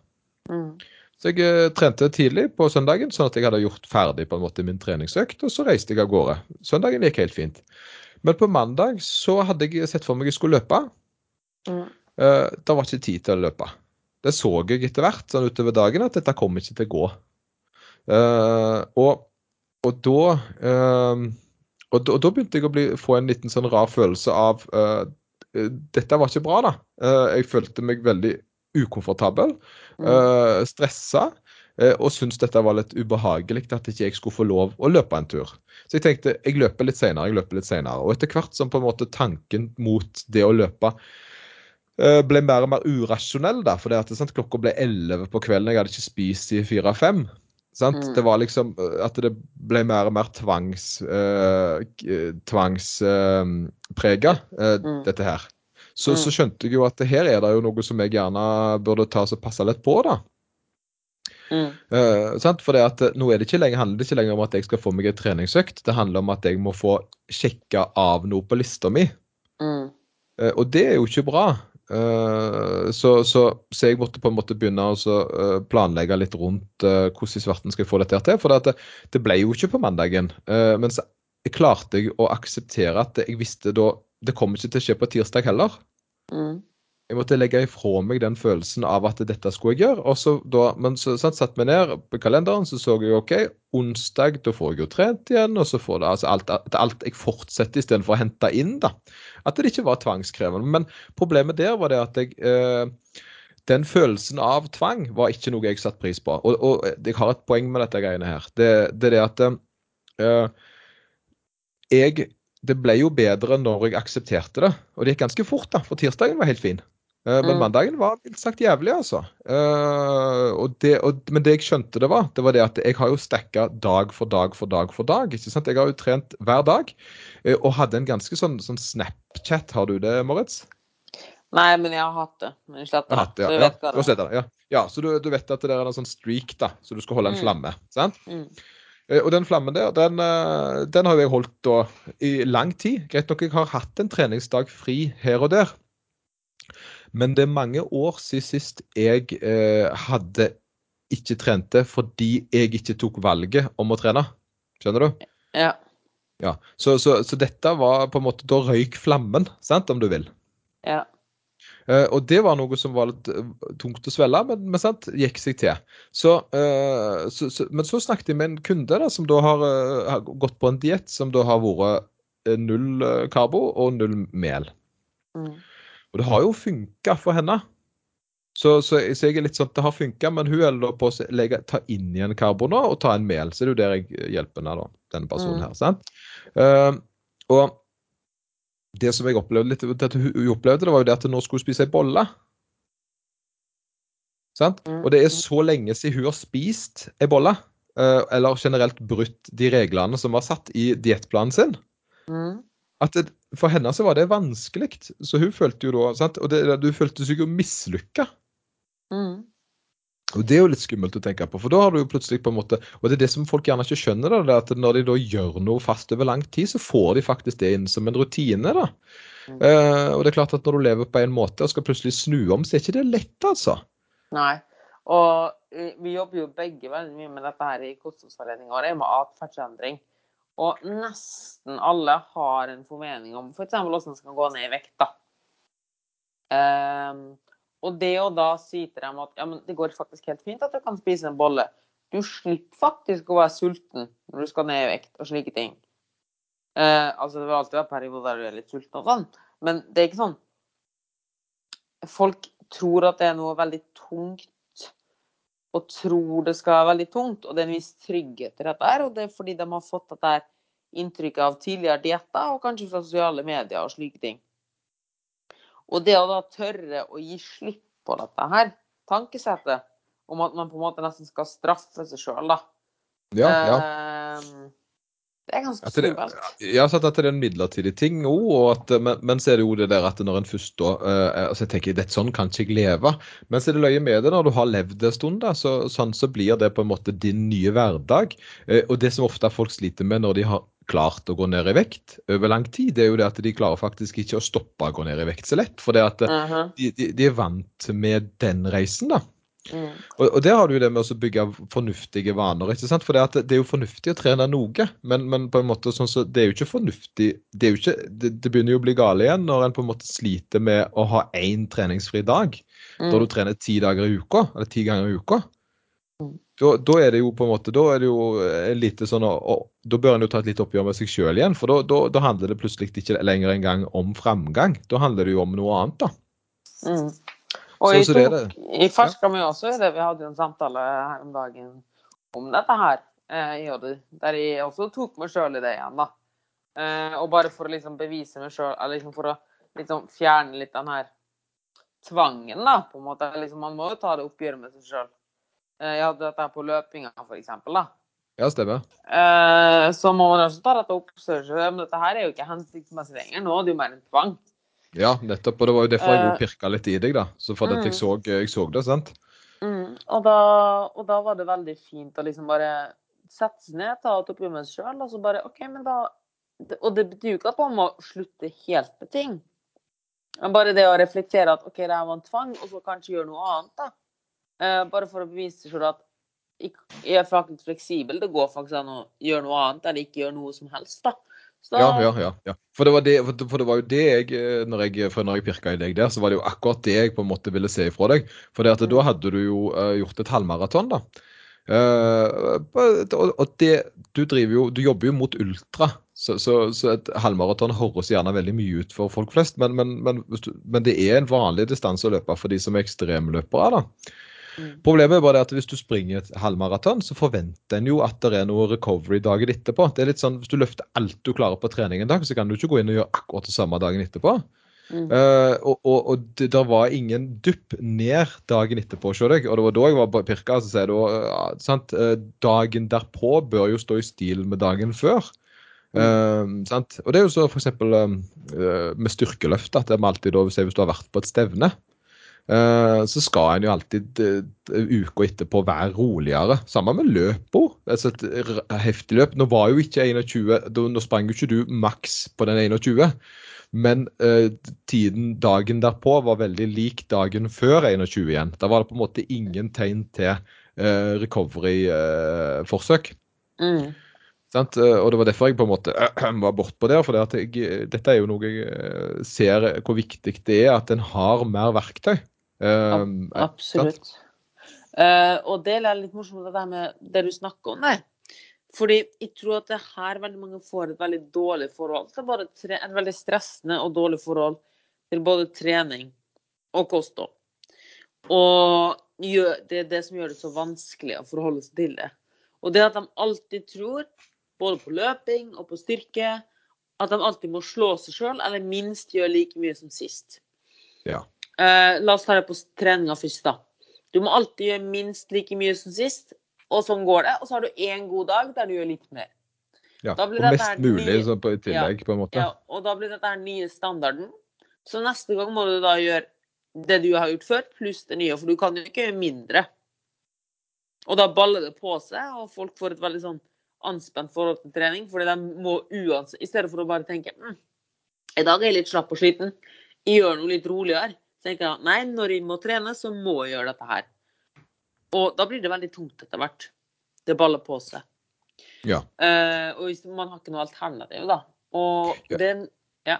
Mm. Så jeg trente tidlig på søndagen, sånn at jeg hadde gjort ferdig på en måte min treningsøkt, og så reiste jeg av gårde. Søndagen gikk helt fint. Men på mandag så hadde jeg sett for meg jeg skulle løpe. Mm. Uh, det var ikke tid til å løpe. Det så jeg etter hvert sånn utover dagen at dette kom ikke til å gå. Eh, og, og, da, eh, og, da og da begynte jeg å bli, få en liten sånn rar følelse av eh, Dette var ikke bra, da. Jeg følte meg veldig ukomfortabel, uh, stressa. Og syntes dette var litt ubehagelig at ikke jeg skulle få lov å løpe en tur. Så jeg tenkte jeg løper litt senere, jeg løper litt senere. Og etter hvert som på en måte tanken mot det å løpe ble mer og mer urasjonell, da, for det at, sant, klokka ble 11 på kvelden, jeg hadde ikke spist i 4-5. Sant? Mm. Det var liksom eh, at det ble mer og mer tvangs, uh, tvangsprega, Mm. dette her. Så, Mm. så skjønte jeg jo at her er det jo noe som jeg gjerne burde ta og passe litt på, da. Mm. Eh. For det at eh, nå er det ikke lenger, handler det ikke lenger om at jeg skal få meg en treningsøkt, det handler om at jeg må få sjekka av noe på lista mi. Mm. Eh, og det er jo ikke bra. Eh, så, så, så jeg måtte på en måte begynne å så, eh, planlegge litt rundt uh, hvordan i svarten skal jeg få dette til. For det, det, det ble jo ikke på mandagen. men så klarte jeg å akseptere at jeg visste da Det kommer ikke til å skje på tirsdag heller. Mm. Jeg måtte legge ifra meg den følelsen av at dette skulle jeg gjøre. og så da, Men så sånn, satt meg ned på kalenderen, så så jeg OK, onsdag da får jeg jo trent igjen. Og så får det altså alt, alt jeg fortsetter istedenfor å hente inn. da. At det ikke var tvangskrevende. Men problemet der var det at jeg eh, Den følelsen av tvang var ikke noe jeg satte pris på. Og, og jeg har et poeng med dette greiene her. Det, det er det at eh, jeg det ble jo bedre når jeg aksepterte det. Og det gikk ganske fort, da, for tirsdagen var helt fin. Eh, Men Mm. mandagen var mildt sagt jævlig, altså. Eh, og det, og, men det jeg skjønte det var, det var det at jeg har jo stacka dag for dag for dag for dag. ikke sant? Jeg har jo trent hver dag. eh, Og hadde en ganske sånn, sånn Snapchat. Har du det, Moritz? Nei, men jeg har hatt det. Men jeg sletter har det. ja. ja, vet hva det er. ja. ja, så du, du vet at det er en sånn streak, da, så du skal holde en Mm. flamme. sant? Mm. Og den flammen der, den, den har jo jeg holdt da i lang tid. Greit nok jeg har hatt en treningsdag fri her og der. Men det er mange år siden sist jeg eh, hadde ikke trente fordi jeg ikke tok valget om å trene. Skjønner du? Ja. Ja. Så, så, så dette var på en måte Da røyk flammen, sant, om du vil. Ja. Eh, og det var noe som var litt eh, tungt å svelge, men, men sant, gikk seg til. Så, eh, så, så, men så snakket jeg med en kunde da, som da har, eh, har gått på en diett som da har vært eh, null karbo og null mel. Mm. Og det har jo funka for henne. Så, så, så jeg er litt sånn det har funka, men hun holder på å legge, ta inn igjen karbon og ta en mel. Så det er jo der jeg hjelper henne, da, denne personen Mm. her. sant? Uh, og det som jeg opplevde litt, det hun opplevde, det var jo det at nå skulle hun spise ei bolle. Sant? Mm. Og det er så lenge siden hun har spist ei bolle, eh, eller generelt brutt de reglene som var satt i diettplanen sin Mm. At det, for henne så var det vanskelig. Så hun følte jo da sant? Og det, du følte seg jo mislykka. Mm. Og det er jo litt skummelt å tenke på, for da har du jo plutselig på en måte Og det er det som folk gjerne ikke skjønner, da, det er at når de da gjør noe fast over lang tid, så får de faktisk det inn som en rutine. da. Mm. Eh, og det er klart at når du lever på en måte og skal plutselig snu om, så er ikke det lett, altså. Nei. Og eh, vi jobber jo begge veldig mye med dette her i kostholdsforeninga vår, med atferdsendring. Og nesten alle har en formening om f.eks. For hvordan man skal gå ned i vekt. da. Um, og det å da si til dem at ja, men det går faktisk helt fint at du kan spise en bolle. Du slipper faktisk å være sulten når du skal ned i vekt og slike ting. Uh, altså Det vil alltid være perioder der du er litt sulten og sånn, men det er ikke sånn Folk tror at det er noe veldig tungt, og tror det skal være veldig tungt. Og det er en viss trygghet i dette her, og det er fordi de har fått dette inntrykket av tidligere dietter, og kanskje fra sosiale medier og slike ting. Og det å da tørre å gi slipp på dette her tankesettet om at man på en måte nesten skal straffe seg sjøl, da. Ja, ja. Det er ganske skummelt. ja, at det er en midlertidig ting òg, og men, men så er det jo det der at når en først da uh, altså jeg tenker, det Sånn kan ikke jeg leve. Men så er det løye med det når du har levd en stund, da, så, sånn, så blir det på en måte din nye hverdag. Uh, og det som ofte folk sliter med når de har klart å gå ned i vekt over lang tid, det er jo det at de klarer faktisk ikke å stoppe å gå ned i vekt så lett. For det at Mhm, de, de, de er vant med den reisen, da. Mm. Og, og der har du jo det med å bygge fornuftige vaner. ikke sant? For det, at det er jo fornuftig å trene noe, men, men på en måte sånn så det er jo ikke fornuftig Det, jo ikke, det, det begynner jo å bli gale igjen når en på en måte sliter med å ha én treningsfri dag. Da du Mm. trener ti dager i uka, eller ti ganger i uka. Mm. Da, da er det jo på en måte, da er det jo litt lite sånn, å- da bør en jo ta et lite oppgjør med seg sjøl igjen. For da, da, da handler det plutselig ikke lenger engang om framgang. Da handler det jo om noe annet, da. Mm. Og Så- i, så er tok, i ferska mi også, det, vi hadde jo en samtale her om dagen om dette her, eh, i Odder, der jeg også tok meg sjøl i det igjen, da. Eh, og bare for å liksom bevise meg sjøl, eller liksom for å liksom fjerne litt den her tvangen, da, på en måte. Liksom, man må jo ta det oppgjøret med seg sjøl. Eh, jeg hadde dette her på løpinga, for eksempel, da. Ja, stemmer. Eh, så må man også ta dette opp. Men dette her er jo ikke hensiktsmessig lenger. Nå er det jo mer en tvang. Ja, nettopp. Og det var jo derfor jeg Eh, pirka litt i deg, da. Så for at jeg mm. så, jeg så det, sant. Mm, og, da, og da var det veldig fint å liksom bare sette seg ned, ta et oppgjør med seg sjøl, og så bare OK, men da Og det betyr jo ikke at man må slutte helt med ting. Men bare det å reflektere at OK, det her var en tvang, og så kanskje gjøre noe annet, da. Eh, bare for å bevise sjøl at jeg er faktisk fleksibel. Det går faktisk an å gjøre noe annet eller ikke gjøre noe som helst, da. Så Ja, ja, ja. ja. For, det var det, for det- var jo det jeg eh, når jeg, for når jeg pirka i deg der, så var det jo akkurat det jeg på en måte ville se ifra deg. For det Mm. da hadde du jo uh, gjort et halvmaraton, da. Uh, og det, du driver jo, du jobber jo mot ultra, så, så, så et halvmaraton høres gjerne veldig mye ut for folk flest. Men, men, men, men det er en vanlig distanse å løpe for de som er ekstremløpere. da. Mm. Problemet er bare at hvis du springer et halvmaraton, så forventer en jo at det er noe recovery dagen etterpå. Det er litt sånn, Hvis du løfter alt du klarer på trening en dag, så kan du ikke gå inn og gjøre akkurat det samme dagen etterpå. Mm. Uh, og og, og det der var ingen dupp ned dagen etterpå. Og det var da jeg var på pirka. Så sier jeg uh, sant? eh, Dagen derpå bør jo stå i stil med dagen før. Eh, sant? Og det er jo så f.eks. Uh, med styrkeløft, at det er alltid da, hvis du har vært på et stevne, så skal en jo alltid uh, uka etterpå være roligere. Sammen med løpo. Altså et heftig løp. Nå var jo ikke 21, nå sprang jo ikke du maks på den 21. Men eh, tiden dagen derpå var veldig lik dagen før 21 igjen. Da var det på en måte ingen tegn til eh, recovery-forsøk. Mm. Sant? Eh, Og det var derfor jeg på en måte var bortpå der. For det jeg, dette er jo noe jeg eh, ser hvor viktig det er at en har mer verktøy. Eh. Absolutt. Uh, og det er litt morsomt det med det du snakker om der. Fordi jeg tror at det her veldig mange får et veldig dårlig forhold til både tre, et veldig stressende og dårlig forhold til både trening og kosthold. Og det er det som gjør det så vanskelig å forholde seg til det. Og det at de alltid tror, både på løping og på styrke, at de alltid må slå seg sjøl, eller minst gjøre like mye som sist. Ja. Eh, la oss ta det på treninga først, da. Du må alltid gjøre minst like mye som sist, og sånn går det. Og så har du én god dag der du gjør litt mer. Ja. Og mest mulig nye- så på, i tillegg, på en måte. Ja, og da blir dette her nye standarden. Så neste gang må du da gjøre det du har gjort før, pluss det nye. For du kan jo ikke gjøre mindre. Og da baller det på seg, og folk får et veldig sånn anspent forhold til trening. Fordi de må uansett I stedet for å bare tenke mm, i dag er jeg litt slapp og sliten, jeg gjør noe litt roligere. Så tenker jeg nei, når jeg må trene, så må jeg gjøre dette her. Og da blir det veldig tungt etter hvert. Det baller på seg. Ja. Uh, og man har ikke noe alternativ, da. Og Ja. den Ja.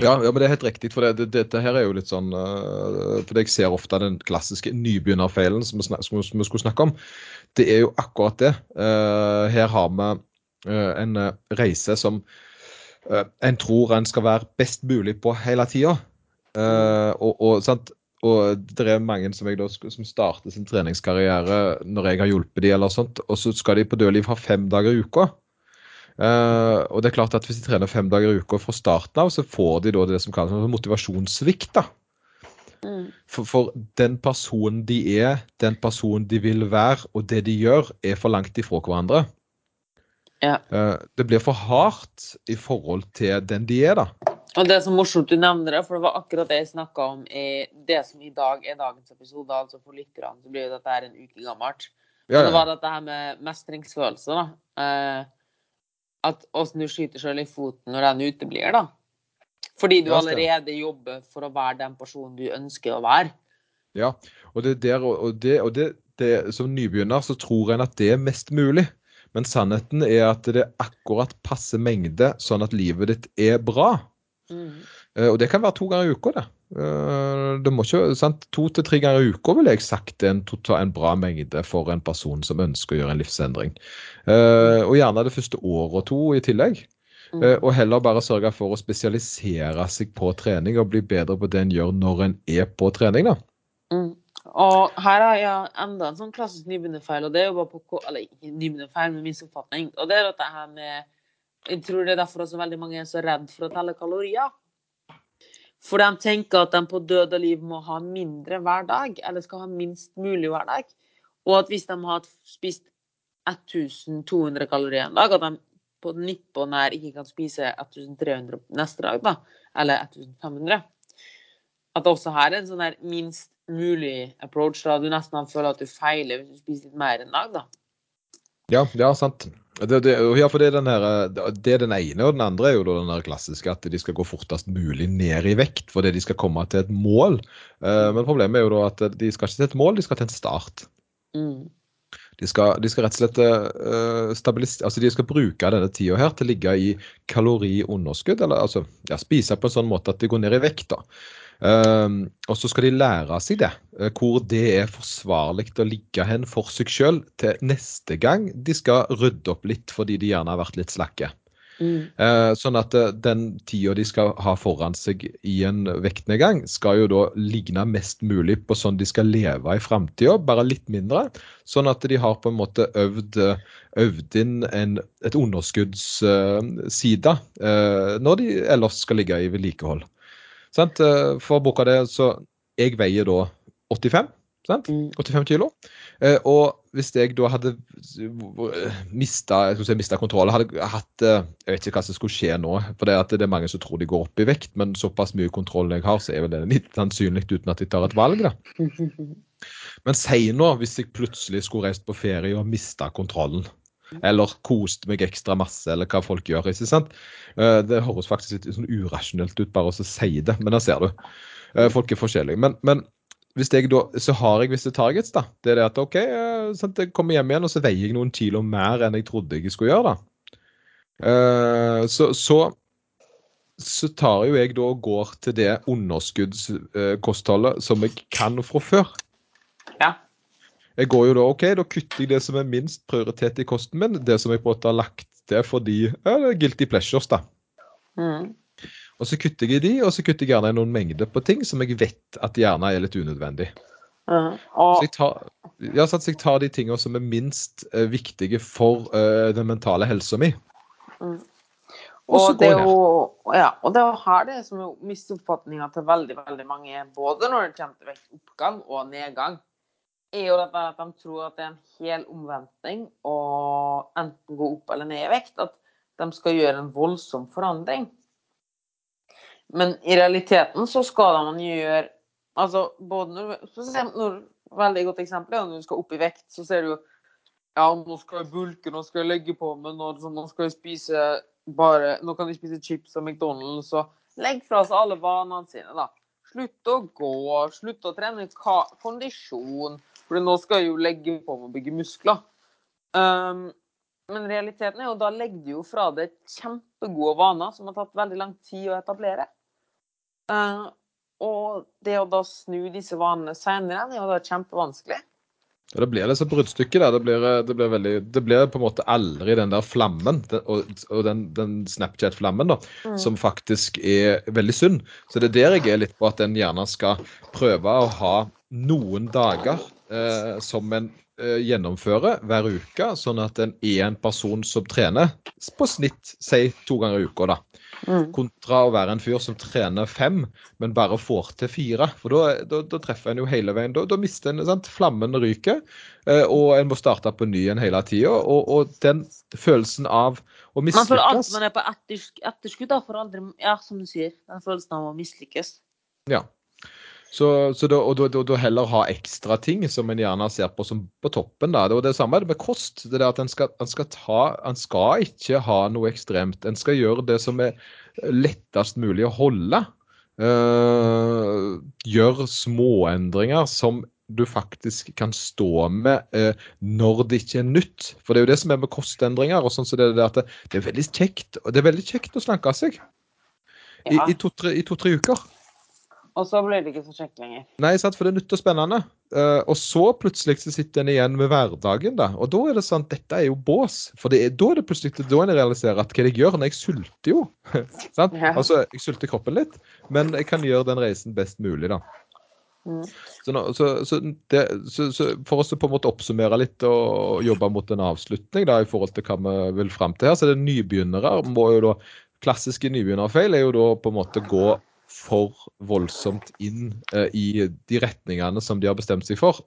Ja, ja, men det er helt riktig. for det, det, Dette her er jo litt sånn uh, For jeg ser ofte den klassiske nybegynnerfeilen som, som, vi skulle snakke om. Det er jo akkurat det. Uh, her har vi en reise som en tror en skal være best mulig på hele tida. Og, og, sant? og det er mange som, jeg da, som starter sin treningskarriere når jeg har hjulpet dem, eller sånt, og så skal de på dødliv ha fem dager i uka. Uh, og det er klart at Hvis de trener fem dager i uka fra starten av, så får de da det som kalles for motivasjonssvikt. da. Mm. For, for den personen de er, den personen de vil være, og det de gjør, er for langt ifra hverandre. Ja. Uh, det blir for hardt i forhold til den de er, da. Og det er så morsomt du nevner det, for det var akkurat det jeg snakka om i det som i dag er dagens episode. Altså for lytterne så blir jo dette her en uke gammelt. Ja, Det var dette her med mestringsfølelse, da. Eh, at åssen du skyter sjøl i foten når den uteblir, da. Fordi du allerede jobber for å være den personen du ønsker å være. Ja, og det er der, og det, og det, det, som nybegynner så tror en at det er mest mulig. Men sannheten er at det er akkurat passe mengde, sånn at livet ditt er bra. Eh, Og det kan være to ganger i uka, det. Eh, Det må ikke, sant? To til tre ganger i uka ville jeg sagt er en, tota- en bra mengde for en person som ønsker å gjøre en livsendring. Eh, Og gjerne det første året og to i tillegg. Mm. Og heller bare sørge for å spesialisere seg på trening og bli bedre på det en gjør når en er på trening. da. Mm. Og her har jeg enda en sånn klassisk nybegynnerfeil, og det er jo bare på Eller ikke nybegynnerfeil, men misoppfatning. Og det er dette her med Jeg tror det er derfor også veldig mange er så redd for å telle kalorier. For de tenker at de på død og liv må ha mindre hver dag, eller skal ha minst mulig hver dag. Og at hvis de har spist 1200 kalorier en dag, at de på nippet og nær ikke kan spise 1300 neste dag, da. Eller 1500 at også her er en sånn der minst mulig approach. da Du nesten føler at du feiler hvis du spiser litt mer en dag, da. Ja, ja, sant. Det, det, ja, for det er, den her, eh, det er den ene, og den andre er jo den der klassiske at de skal gå fortest mulig ned i vekt fordi de skal komme til et mål. Eh, Men problemet er jo da at de skal ikke til et mål, de skal til en start. Mm. De skal, de skal rett og slett uh, Altså de skal bruke denne tida her til å ligge i kaloriunderskudd, eller altså ja, spise på en sånn måte at de går ned i vekt. da. Um, og så skal de lære seg det, eh, hvor det er forsvarlig å ligge hen for seg sjøl til neste gang de skal rydde opp litt fordi de gjerne har vært litt slakke. Mm. Eh, sånn at eh, den tida de skal ha foran seg i en vektnedgang, skal jo da ligne mest mulig på sånn de skal leve i framtida, bare litt mindre. Sånn at de har på en måte øvd, øvd inn en, et underskuddsside når de ellers skal ligge i vedlikehold. Sant? Eh, For bruke det, så Jeg veier da 85. Sant? Mm. 85 kilo. Eh, og hvis jeg da hadde mista si, mistet kontroll, hadde hatt eh, Jeg vet ikke hva som skulle skje nå. For det, det er mange som tror de går opp i vekt, men såpass mye kontroll jeg har, så er vel det litt sannsynlig uten at de tar et valg. da. Men si nå hvis jeg plutselig skulle reist på ferie og mista kontrollen. Eller kost meg ekstra masse, eller hva folk gjør. ikke sant? Eh, Det høres faktisk litt sånn urasjonelt ut bare å si det, men der ser du. Eh, Folk er forskjellige. Men, men hvis jeg da, så har jeg visse targets. da. Det er det at OK, eh, sant, jeg kommer hjem igjen og så veier jeg noen kilo mer enn jeg trodde jeg skulle gjøre. da. Så, så, så tar jo jeg da og går til det underskuddskostholdet som jeg kan fra før. Ja. Jeg går jo da, ok, da kutter jeg det som er minst prioritet i kosten min, det som jeg på en måte har lagt til fordi ja, det er guilty pleasures. da. Mm. Og så kutter jeg i de, og så kutter jeg gjerne noen mengder på ting som jeg vet at gjerne er litt unødvendig. Mm. Så jeg tar, ja, så jeg tar de tingene som er minst eh, viktige for eh, den mentale helsa mi. Og så Og det går jeg ned. ja, og det er her det er som er misoppfatninga til veldig veldig mange, både når det kommer til vektoppgang og nedgang, er jo dette at de tror at det er en hel omvending å enten gå opp eller ned i vekt. At de skal gjøre en voldsom forandring. Men i realiteten så skal man gjøre Altså både når, når Veldig godt eksempel er når du skal opp i vekt, så ser du jo ja, nå skal jeg bulke, nå skal jeg legge på meg, nå, nå skal jeg spise bare Nå kan jeg spise chips og McDonald's, og legg fra seg alle vanene sine, da. Slutt å gå, slutt å trene kondisjon, for nå skal jeg jo legge på meg å bygge muskler. Um, men realiteten er jo da legger du jo fra deg kjempegode vaner som har tatt veldig lang tid å etablere. Uh, og det å da snu disse vanene senere er jo da kjempevanskelig. Og Det blir liksom bruddstykke. der, Det blir, det blir veldig, det blir på en måte aldri den der flammen, den, og, og den, den Snapchat-flammen, da, Mm. som faktisk er veldig sunn. Så det er der jeg er litt på at en gjerne skal prøve å ha noen dager eh, som en eh, gjennomfører hver uke, sånn at en er en person som trener på snitt, si to ganger i uka, da. Mm. kontra å være en fyr som trener fem, men bare får til fire. For da, da, da treffer en jo hele veien. Da, da mister en sant? Flammen ryker, eh, og en må starte på ny en hele tida. Og, og den følelsen av å Man føler alltid mislykkes man er på etterskudd, for aldri Ja, som du sier. Den følelsen av å mislykkes. Ja. Så, så da, og da, da, heller ha ekstra ting som en gjerne ser på som på toppen. da. Det samme er det med kost. det er at En skal, en skal, ta, en skal ikke ha noe ekstremt. En skal gjøre det som er lettest mulig å holde. Uh, gjør småendringer som du faktisk kan stå med eh, når det ikke er nytt. For det er jo det som er med kostendringer. og sånn så det, er det, at det, det er veldig kjekt og det er veldig kjekt å slanke seg i, Ja. i to-tre to-tre uker. Og så ble det ikke så kjekt lenger. Nei, sant, for det er nytt og spennende. Uh, og så plutselig så sitter en igjen med hverdagen, da. Og da er det sånn dette er jo bås. For det er, da er det plutselig da en realiserer at hva jeg gjør når jeg sulter jo. sant? Ja. Altså, jeg sulter kroppen litt, men jeg kan gjøre den reisen best mulig, da. Mm. Så, nå, så, så, det, så, så for oss å på en måte oppsummere litt og jobbe mot en avslutning da, i forhold til hva vi vil fram til her, så er det nybegynnere må jo da Klassiske nybegynnerfeil er jo da på en måte gå for voldsomt inn eh, i de retningene som de har bestemt seg for,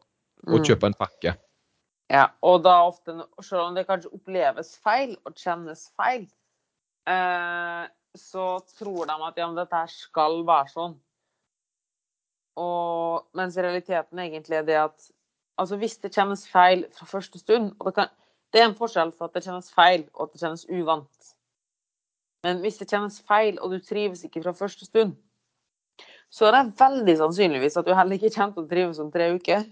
og Mm. kjøpe en pakke. Ja, og da ofte, selv om det kanskje oppleves feil og kjennes feil, eh, så tror de at ja, men dette her skal være sånn. Og, mens realiteten egentlig er det at altså hvis det kjennes feil fra første stund og det, kan, det er en forskjell for at det kjennes feil og at det kjennes uvant. Men hvis det kjennes feil og du trives ikke fra første stund, så er det veldig sannsynligvis at du heller ikke kommer til å trives om tre uker.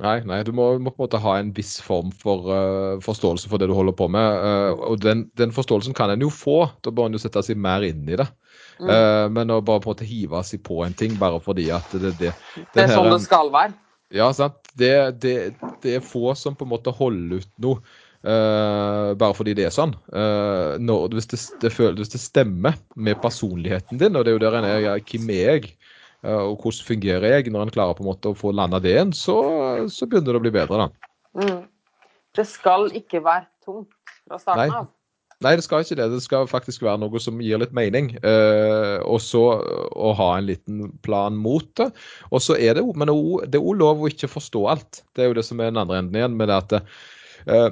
Nei, nei, du må, må på en måte ha en viss form for uh, forståelse for det du holder på med. Uh, og den, den forståelsen kan en jo få, da bør en jo sette seg mer inn i det. Mm. Uh, men å bare på en måte hive seg på en ting bare fordi at det, det, det det er her- sånn det skal være. Ja, sant. Det, det, det er få som på en måte holder ut noe bare fordi det er sånn. Når, hvis, hvis det stemmer med personligheten din, og det er jo der en er, ja, hvem er jeg, og hvordan fungerer jeg, når en klarer på en måte å få landa det igjen, så, så begynner det å bli bedre, da. Mm. Det skal ikke være tungt fra starten Nei. av. Nei, det skal ikke det. Det skal faktisk være noe som gir litt mening. Eh, og så å ha en liten plan mot det. Og så er det jo, men det er òg lov å ikke forstå alt. Det er jo det som er den andre enden igjen, med det at eh,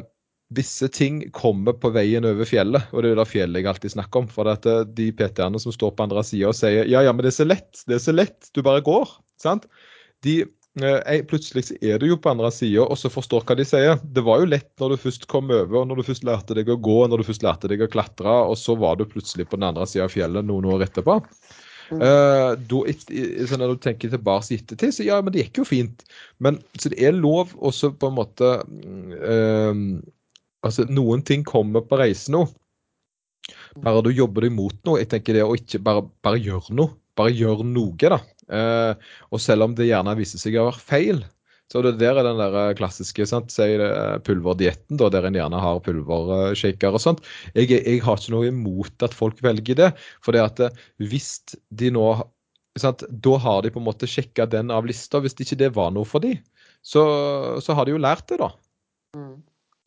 visse ting kommer på veien over fjellet. Og det er det fjellet jeg alltid snakker om. For det at eh, de PT-ene som står på andre sida og sier ja, ja, men det er så lett, det er så lett, du bare går. sant? De eh, Plutselig er du jo på andre sida og så forstår hva de sier. Det var jo lett når du først kom over, når du først lærte deg å gå, når du først lærte deg å klatre, og så var du plutselig på den andre sida av fjellet noen år etterpå. Mm. Uh, da, så når du tenker tilbake i ettertid, så ja, men det gikk jo fint. Men så det er lov også på en måte eh, Altså, noen ting kommer på reise nå. Bare du jobber deg mot noe. Jeg tenker det å ikke bare, bare gjøre noe. Bare gjør noe, da. Eh, og selv om det gjerne viser seg å være feil, så det der er den der eh, klassiske sant? Eh, pulverdietten, der en gjerne har pulvershaker og sånt. Jeg, jeg har ikke noe imot at folk velger det. For det at eh, hvis de nå sant? Da har de på en måte sjekka den av lista. Hvis ikke det var noe for de, så, så har de jo lært det, da. Mm.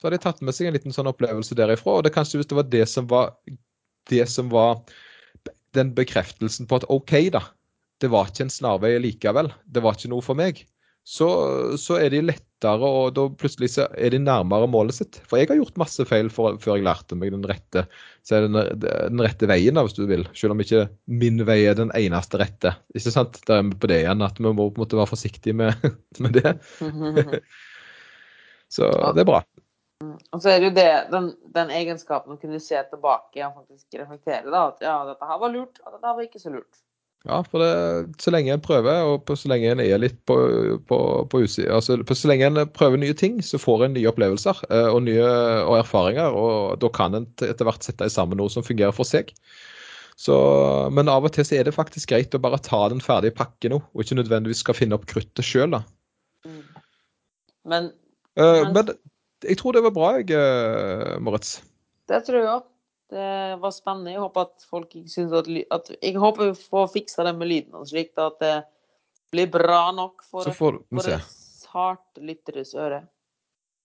Så hadde jeg tatt med seg en liten sånn opplevelse derifra. Og det kanskje hvis det var det som var det som var den bekreftelsen på at OK, da. Det var ikke en snarvei likevel. Det var ikke noe for meg. Så, så er de lettere, og da plutselig så er de nærmere målet sitt. For jeg har gjort masse feil for, før jeg lærte meg den rette, så er den, den rette veien, da, hvis du vil. Selv om ikke min vei er den eneste rette. Ikke sant? Der er vi på det igjen at vi må på en måte være forsiktige med, med det. Så det er bra. Og så er det jo det, den, den egenskapen å kunne se tilbake og faktisk reflektere, da. At ja, dette her var lurt, og dette her var ikke så lurt. Ja, for det, så lenge en prøver, og på, så lenge en er litt på, på, på altså, Så lenge en prøver nye ting, så får en nye opplevelser eh, og nye og erfaringer. Og da kan en etter hvert sette sammen noe som fungerer for seg. Så, men av og til så er det faktisk greit å bare ta den ferdige pakken nå, og ikke nødvendigvis skal finne opp kruttet sjøl. Men Uh, Men- men jeg tror det var bra, jeg, eh, Moritz. det tror jeg òg. Det var spennende. Jeg håper at folk ikke syns at, at Jeg håper vi får fiksa det med lyden og slik at det blir bra nok for, for sarte lytteres øre.